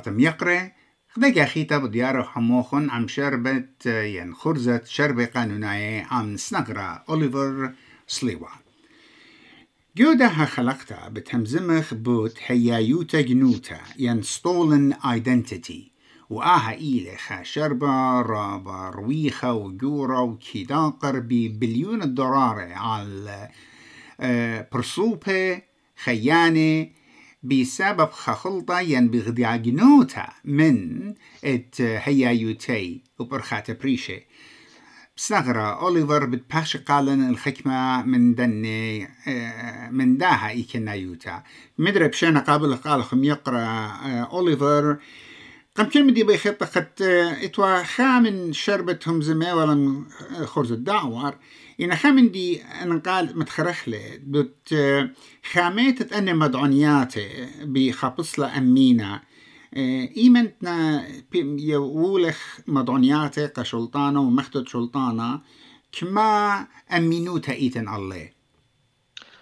براتم يقرأ خدك خيتا بديارو حموخن عم شربت ين خرزة شربة قانونية عم سنقرا أوليفر سليوا جودها خلقتا بتهمزمخ بوت هيايوتا جنوتا ين ستولن ايدنتيتي وآها إيلي شربة رابا رويخة وجورة وكيداقر ببليون الدولار على برسوبة خيانة بسبب خخلطة ين بغدياجنوتا من ات هيايوتي وبرخات بريشة بسنغرة أوليفر بتباش قالن الحكمة من دني من داها إيكنا يوتا مدري بشينا قابل قال خم يقرأ أوليفر. قم كلمة دي بيخط قد إتوا خامن شربتهم زمي ولا خرز الدعوار إن خامن دي أنا قال متخرخلة. بت خاميت أن مدعونياتي بخبصلة أمينة إيمنتنا يولخ مدعونياتي كشلطانة ومختد شلطانة. كما أمينوتا إيتن الله.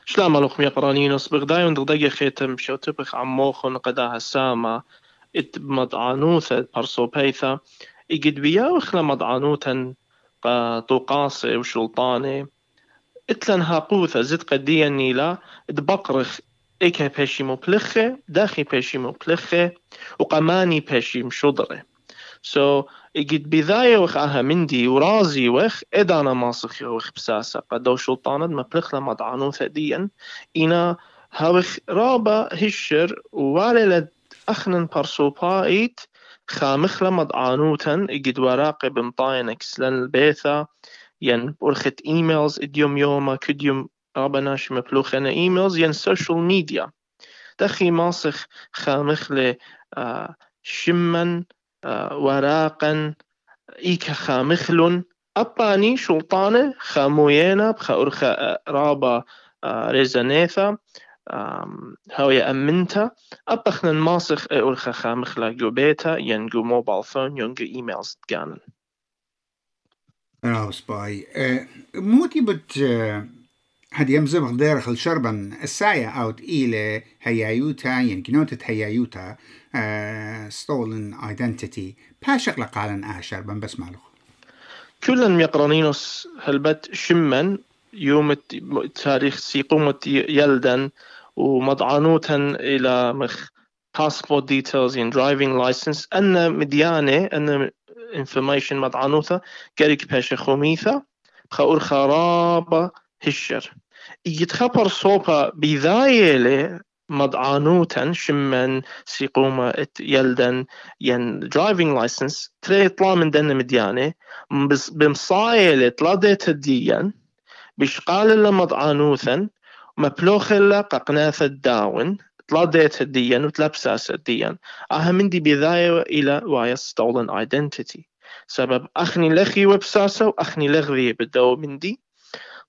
شلام ملوخ ميقرانينوس بغدايون دغدقي خيتم شوتبخ عموخن قداها ساما إت مدعانوثة برسوبيثا إجد بياوخ لمدعانوتا طوقاسي وشلطاني اتلن هاقوثة زد قديا نيلا. دبقرخ إيكا بيشي مبلخة داخي بيشي مبلخة وقماني بيشي مشضرة سو so, إجد بذاية وخ آها مندي ورازي وخ إدانا ماسخ وخ بساسة قدو شلطانة مبلخ لمدعانوثة ديا إنا هاوخ رابا هشر ووالي أخنن برسوبايت خامخ لمد آنوتن إجد وراقب بمطاينكس لن البيثا ين برخت إيميلز إديوم يوما كديوم رابناش مبلوخنا إيميلز ين سوشيال ميديا دخي ماسخ خامخ ل آه وراقا إيكا خامخلون أباني شلطانة خاموينا بخا أرخا رابا آه ريزانيثا أبخنا الماسخ أولخا خامخلا جو بيتا ينجو موبايل فون ينجو إيميلز تقانن راو سباي موتي بت هدي يمزم غدير خل شربا السايا اوت إلى هيايوتا ينكنوتة هيايوتا ستولن ايدنتيتي باشق لقالن آه شربا بس مالو كلن ميقرانينوس هلبت شمن يوم تاريخ سيقومة يلدن ومضعانوتن إلى مخ passport details in driving license. أن مديانة أن information مضعانوثة قريك باشا خوميثة بخور خرابة هشر. يتخبر صوبة بذايلة مضعانوتا شمن سيقوما يلدن ين driving license. تري يطلع من دن مديانة. بمصايلة تلاديت الديان. بشقال لمضعانوثا مبلوخلا ققناث الداون تلاديت الديان وتلبساس الديان آها مندي بداية إلى وايا stolen identity. سبب أخني لخي وبساسة وأخني لغذي بدو مندي.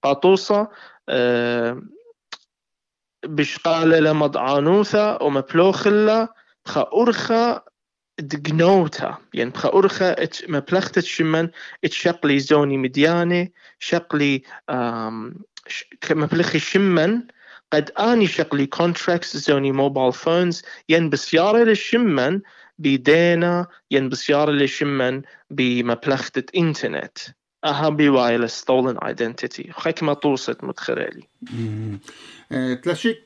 قاطوصة أه بشقالة لمضعانوثة ومبلوخلا بخا أرخا دقنوتا يعني بخا أرخا مبلغت شمن اتشقلي زوني مديانة شقلي مبلغي شمن قد آني شقلي كونتراكتس زوني موبايل فونز ين بسيارة للشمن بدينا ين بسيارة للشمن بمبلغة إنترنت. أها بوايل ستولن ايدنتيتي خيك ما توصت متخرالي تلاشيك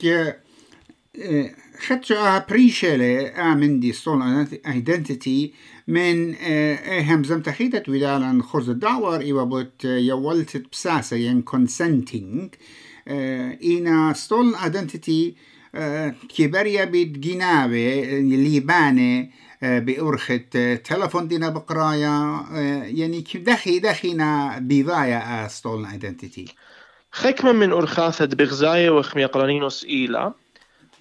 خدشو أها بريشالي آمن دي ستولن ايدنتيتي من اهم زم تخيدت ودالا خرز الدعوار إيوا بوت يولت بساسة ين كونسنتينج إينا ستول ايدنتيتي كبريا بتجنابة ليبانة بأرخة تلفون دينا بقرايا يعني دخي دخينا بيضايا ستول ايدنتيتي خكمة من أرخاثة بغزاية وخم يقرانينوس إيلا.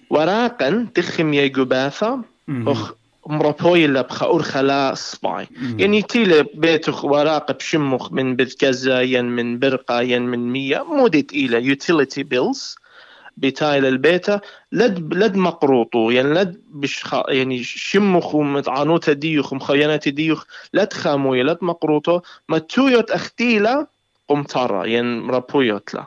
وراقا تخم يجوباثا أخ مربوي اللي بخا أرخلا سباي يعني تيلي بيتخ وراق بشمخ من بذكزا ين من برقة ين من مية. مودت إلى يوتيليتي بيلز بتايل البيتا لد لد مقروطو. يعني لد بش يعني شمخ ومتعانوتا ديوخ مخينات ديوخ. لد خاموية لد مقروطو. ما تويوت أختيلا قمتارا يعني مربويوت لا.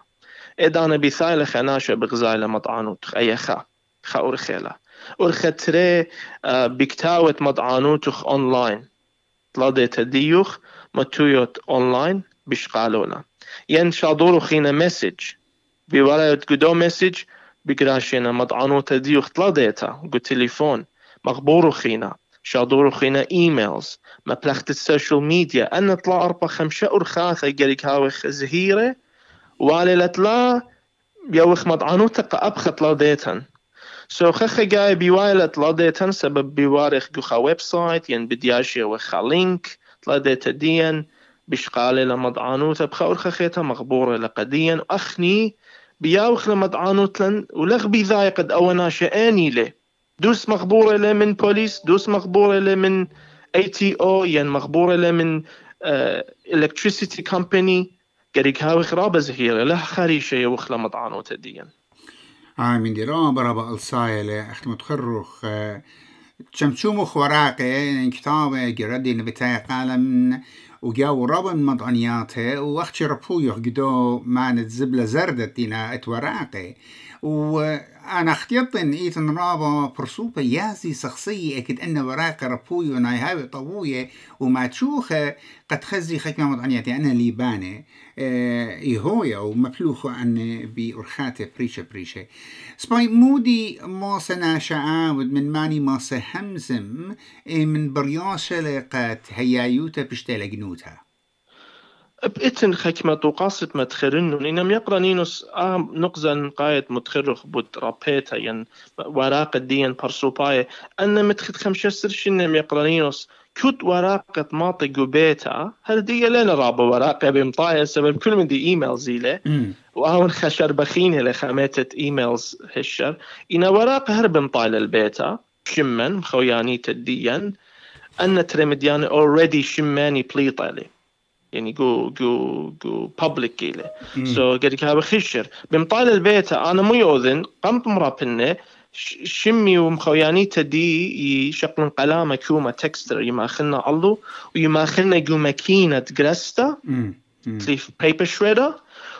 إدانا بثايلة خناشة بغزايلة مطعانوت أي خا. خا أرخيلا ورختري بكتاوة مضعانوتخ أونلاين طلادة تديوخ متويوت أونلاين بشقالونا ين شادورو خينا مسج بولاية قدو مسج بقراشينا مضعانو تديوخ طلاديتا قو تليفون مغبورو خينا شادورو خينا ايميلز ما بلخت السوشيال ميديا أن طلع أربع خمسة أرخاثة قريك هاوخ زهيرة والي لا يوخ مضعانو تقا أبخت لاديتن سو خخ جاي بيوايلة لاديتن سبب بيوارخ جوخا ويب سايت ين بدياشي وخا لينك لاديتا ديان بشقالي لمضعانوتا بخا أرخخيتا مغبورة لقديا أخني بياوخ لمضعانوتلن ولغ بذاي قد أونا شأني له دوس مخبورة له من بوليس دوس مخبورة له من اي تي أو ين مخبورة له من الكتريسيتي كومباني قريك هاوي خرابة زهيرة له خريشة يوخ لمضعانو تديا من ديران برابا الصايلة اخت متخرخ تشمشومخ وراقي كتابة جردي نبتاي قالم وجاو ربن مضعنياته وقت ربو قدو معنى زبلة زردة دينا اتوراقي وأنا اختيط إن إيتن رابا برسوبة يازي شخصية أكيد أن وراك ربوي وناي هاوي طبوية وما تشوخة قد خزي خيك ما مضعنياتي أنا ليبانة. آه إيهويا ومفلوخو أن بأرخاتي بريشة بريشة. سباي مودي ما سناشعاود من ماني ما سهمزم من برياشة لقات هيايوتا بشتالة جنوتها بإتن خكمة وقاصة متخرن إنم يقرأ نينوس آم نقزن قايد متخرخ بود رابيتا ين وراق الدين برسوباية أن متخد خمشة شنم يقرأ نينوس كوت وراقة ماطي قبيتا هل دي لنا رابا وراقة بمطايا؟ سبب كل من دي إيميل زيلة وهون خشر بخينة لخامتة إيميلز هشر. إنا وراقة هرب مطايا للبيتا شمن خوياني تديا. أن ترمديان already شماني بليطالي يعني جو جو جو بابليك كيلة. سو لك هذا خشر بمطال البيت أنا مو يوذن قمت مرابنه شمي ومخوياني تدي يشقلن قلامة كوما تكستر يماخلنا الله ويماخلنا جو ماكينة جرستا تليف بيبر شريدر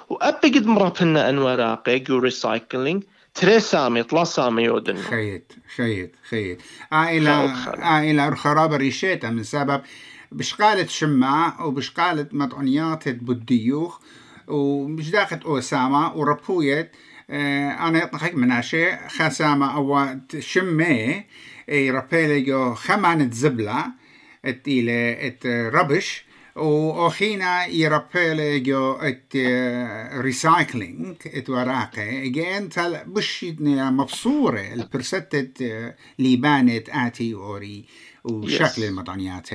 وأبقد مرابنا أن وراقي جو ريسايكلينج تري سامي طلا سامي يودن خيط خيط خيط. عائلة عائلة خرابة ريشيتا من سبب بشقالة شماع وبشقالة مطعنيات بديوخ ومش داخل أوسامة وربويت آه أنا يطلق مناشي خسامة أو شمي يربيلي خمان زبلة التيلة ربش وأخينا يربيلي جو ات ريسايكلينج ات وراقي جين تل بشيتنا مبصورة البرستة ليبانت آتي أوري وشكل yes. المطعنيات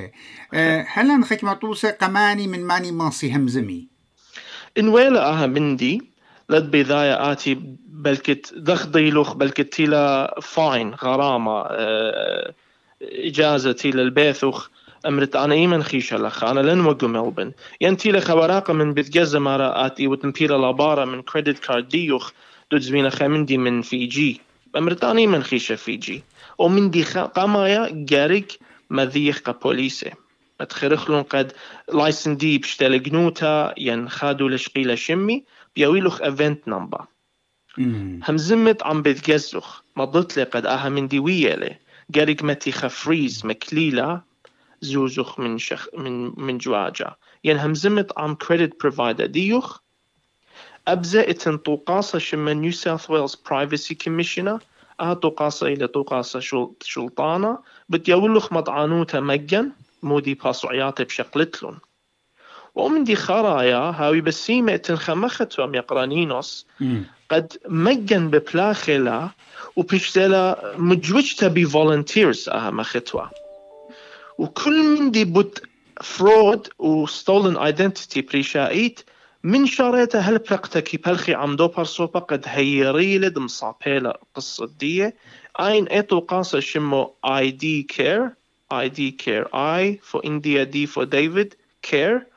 هلا نخيك مطوسة قماني من ماني ماصي همزمي؟ إن ويلا أها مندي لد بذايا آتي بلكت ضخضي لوخ بلكت تيلا فاين غرامة إجازة تيلا البيثوخ. أمرت أنا إيمن خيشة لخ أنا لن وقو ملبن. ينتي لخ وراقة من بتجزة مرة آتي وتنبيلا لابارة من كريدت كارد ديوخ دوزبينا خامندي من فيجي. أمرت أنا إيمن خيشة فيجي. ومن دي قمايا جاريك مذيخ كبوليسي اتخرخلون قد لايسن دي بشتل جنوتا ين خادو لشقيلة شمي بيويلوخ ايفنت نمبر هم زمت عم بتجزخ مضت لي قد آها من دي ويالي جاريك متي خفريز مكليلة زوزخ من شخ من من جواجا. ين هم زمت عم كريدت بروفايدر ديوخ أبزا إتن طوقاسة شما نيو ساوث ويلز برايفسي كوميشنر قاصة إلى قاصة شلطانة. بتيولخ مطعانوتا مجن. مودي باسوعيات بشقلتلون ومن دي خرايا هاوي بسيمة تنخمختو أم يقرانينوس. قد مجن ببلاخلا وبشتلا مجوجتا بي فولنتيرز أها مختوا وكل من دي بوت فرود وستولن ايدنتيتي بريشايت من شريته هل بلقتك بلخي عمدو برسوبا قد هيري لد مصابيلا قصة دي أين ايتو قاصة شمو اي دي كير اي دي كير اي for India D for David care.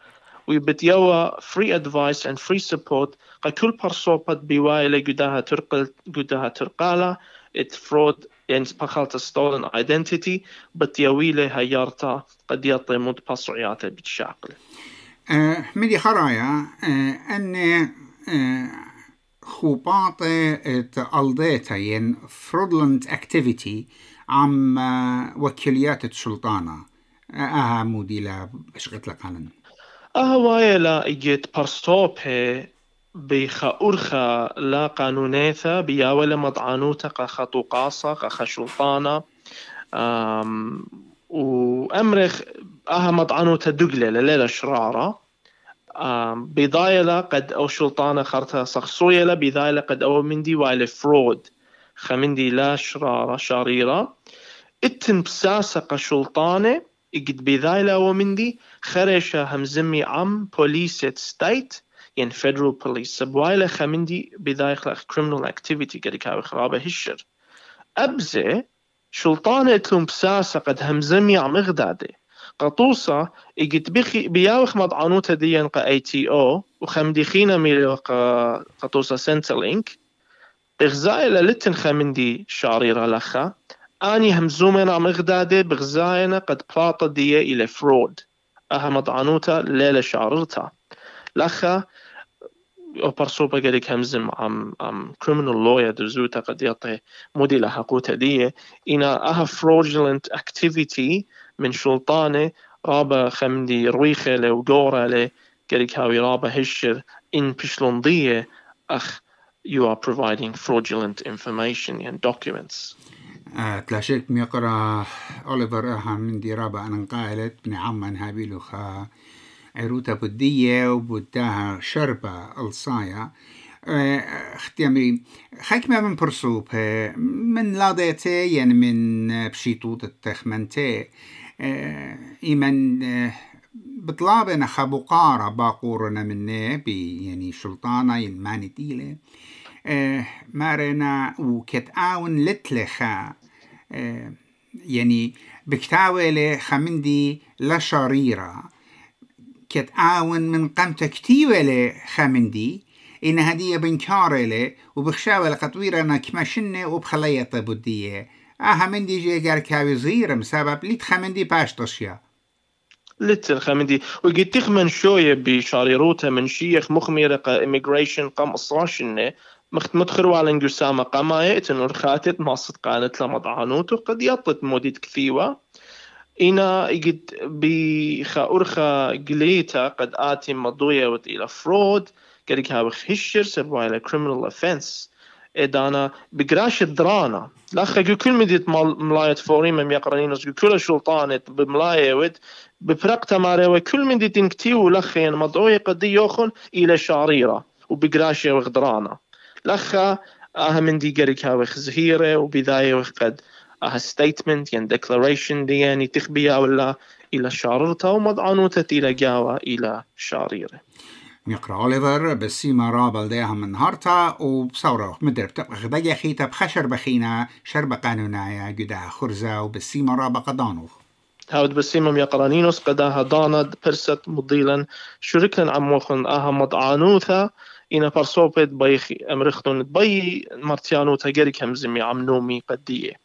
ويبتيوا free advice and free support. قا كل برسوبا بيوايلة قداها ترقل قداها ترقالة it fraud يعني سبخالت stolen identity بتيويلة هيارتا قد يطي مود بصعياته بتشاقل مدي خرايا أن خوباطة الديتا ين fraudulent activity عم وكليات السلطانة أها مودي لا اشغت لك عنن أها وايا لا اجيت برستوبه بيخا أرخا لا قانونيثا بياولا مضعانوتا قا قاصة قا شلطانة وأمرخ أها مضعانوتا دقلة لليلة شرارة. بضايلة قد أو شلطانة خرطة صخصويلة بضايلة قد أو مندي وايلة فرود. خمندي لا شرارة شريرة. إتن بساسة قشلطانة قد بذايلة ومندي. خرشة همزمي عم بوليسة ستيت ين فيدرال بوليس سبوايلة خمندي بذايخ لأخ criminal activity قد كاوي خرابة هشر أبزي شلطانة اتلوم بساسة قد همزمي عم اغدادي قطوسة إجت بخي بياوخ مضعنوتا ديان قا اي تي أو وخمدي خينا ميلو قا قطوسة سنترلينك بغزايلة لتن خمندي شاريرة لخا اني همزومنا عم اغدادي بغزاينا قد بلاطة دي إلى فرود آها مضعنوتا ليلة شاررتا. لخا أو برسوبا قالك همزم عم عم criminal lawyer درزوتا قد يعطي مودي لحقوتا دي إنا أها fraudulent activity من شلطانة رابا خمدي رويخة لو قورة لي قالك هاوي رابا هشر إن بشلون أخ you are providing fraudulent information and documents. آه تلاشيك ميقرأ أوليفر أها من دي رابا أنا قائلت بن عمان هابيلو خا عروتا بدية وبداها شربة الصايا. اختيامي خيك ما من برسوب من لاديتي يعني من بشيطوط التخمنتي إيمن بطلابنا خبقارة باقورنا مني بي يعني شلطانة يلماني ديلة مارنا وكتاون لتلخا يعني بكتاولي خمندي لشريرة كتعاون من قمت كتيوة خمندي إن هدية بنكارة وبخشاوة لقطويرة أنا كماشنة وبخلية طبودية آها مندي جي قال كاوي صغيرة مسبب ليت خمندي باش تشيا. لتر خمندي وقد تخمن شوية بشاريروتا من شيخ مخميرة إميغريشن قام أصاشنة مدخروا على انقسامة قماية تنور خاتت ما صدقانت لما ضعانوتو قد يطلت موديت كثيوة. إنا قد بخا أرخا قليتا قد آتي مضوية إلى فرود قد هاوخ هشر سبوا إلى criminal offense. إدانا بقراش الدرانا لاخا كل مديت ملاية فوريما ميقرانينوس كل شلطانة بملاية ود ببرقتا ماريوة كل مديت إنكتيو لخين مضوية قد يوخن إلى شعريرة وبقراش وغدرانا لخا آها من دي قريك هاوخ زهيرة وبداية وقد ستيتمنت ين ديكلاريشن دي يعني تخبيها ولا إلى شاررتا ومضعنوتة إلى جاوة إلى شاريرة. ميقرا أوليفر بسيما رابل ديها من هارتا وبصورة مدرب تبقى غدايا خيتا بخشر بخينا شرب قانونايا جدا خرزة وبسيما رابا قدانوخ هاود بسيما يقرانينوس قداها داند برست مضيلا شركن عموخن أها مضعانوثا إنا برسوبت بيخي أمرختون بي مرتيانوتا جريك همزمي عمنومي قدية.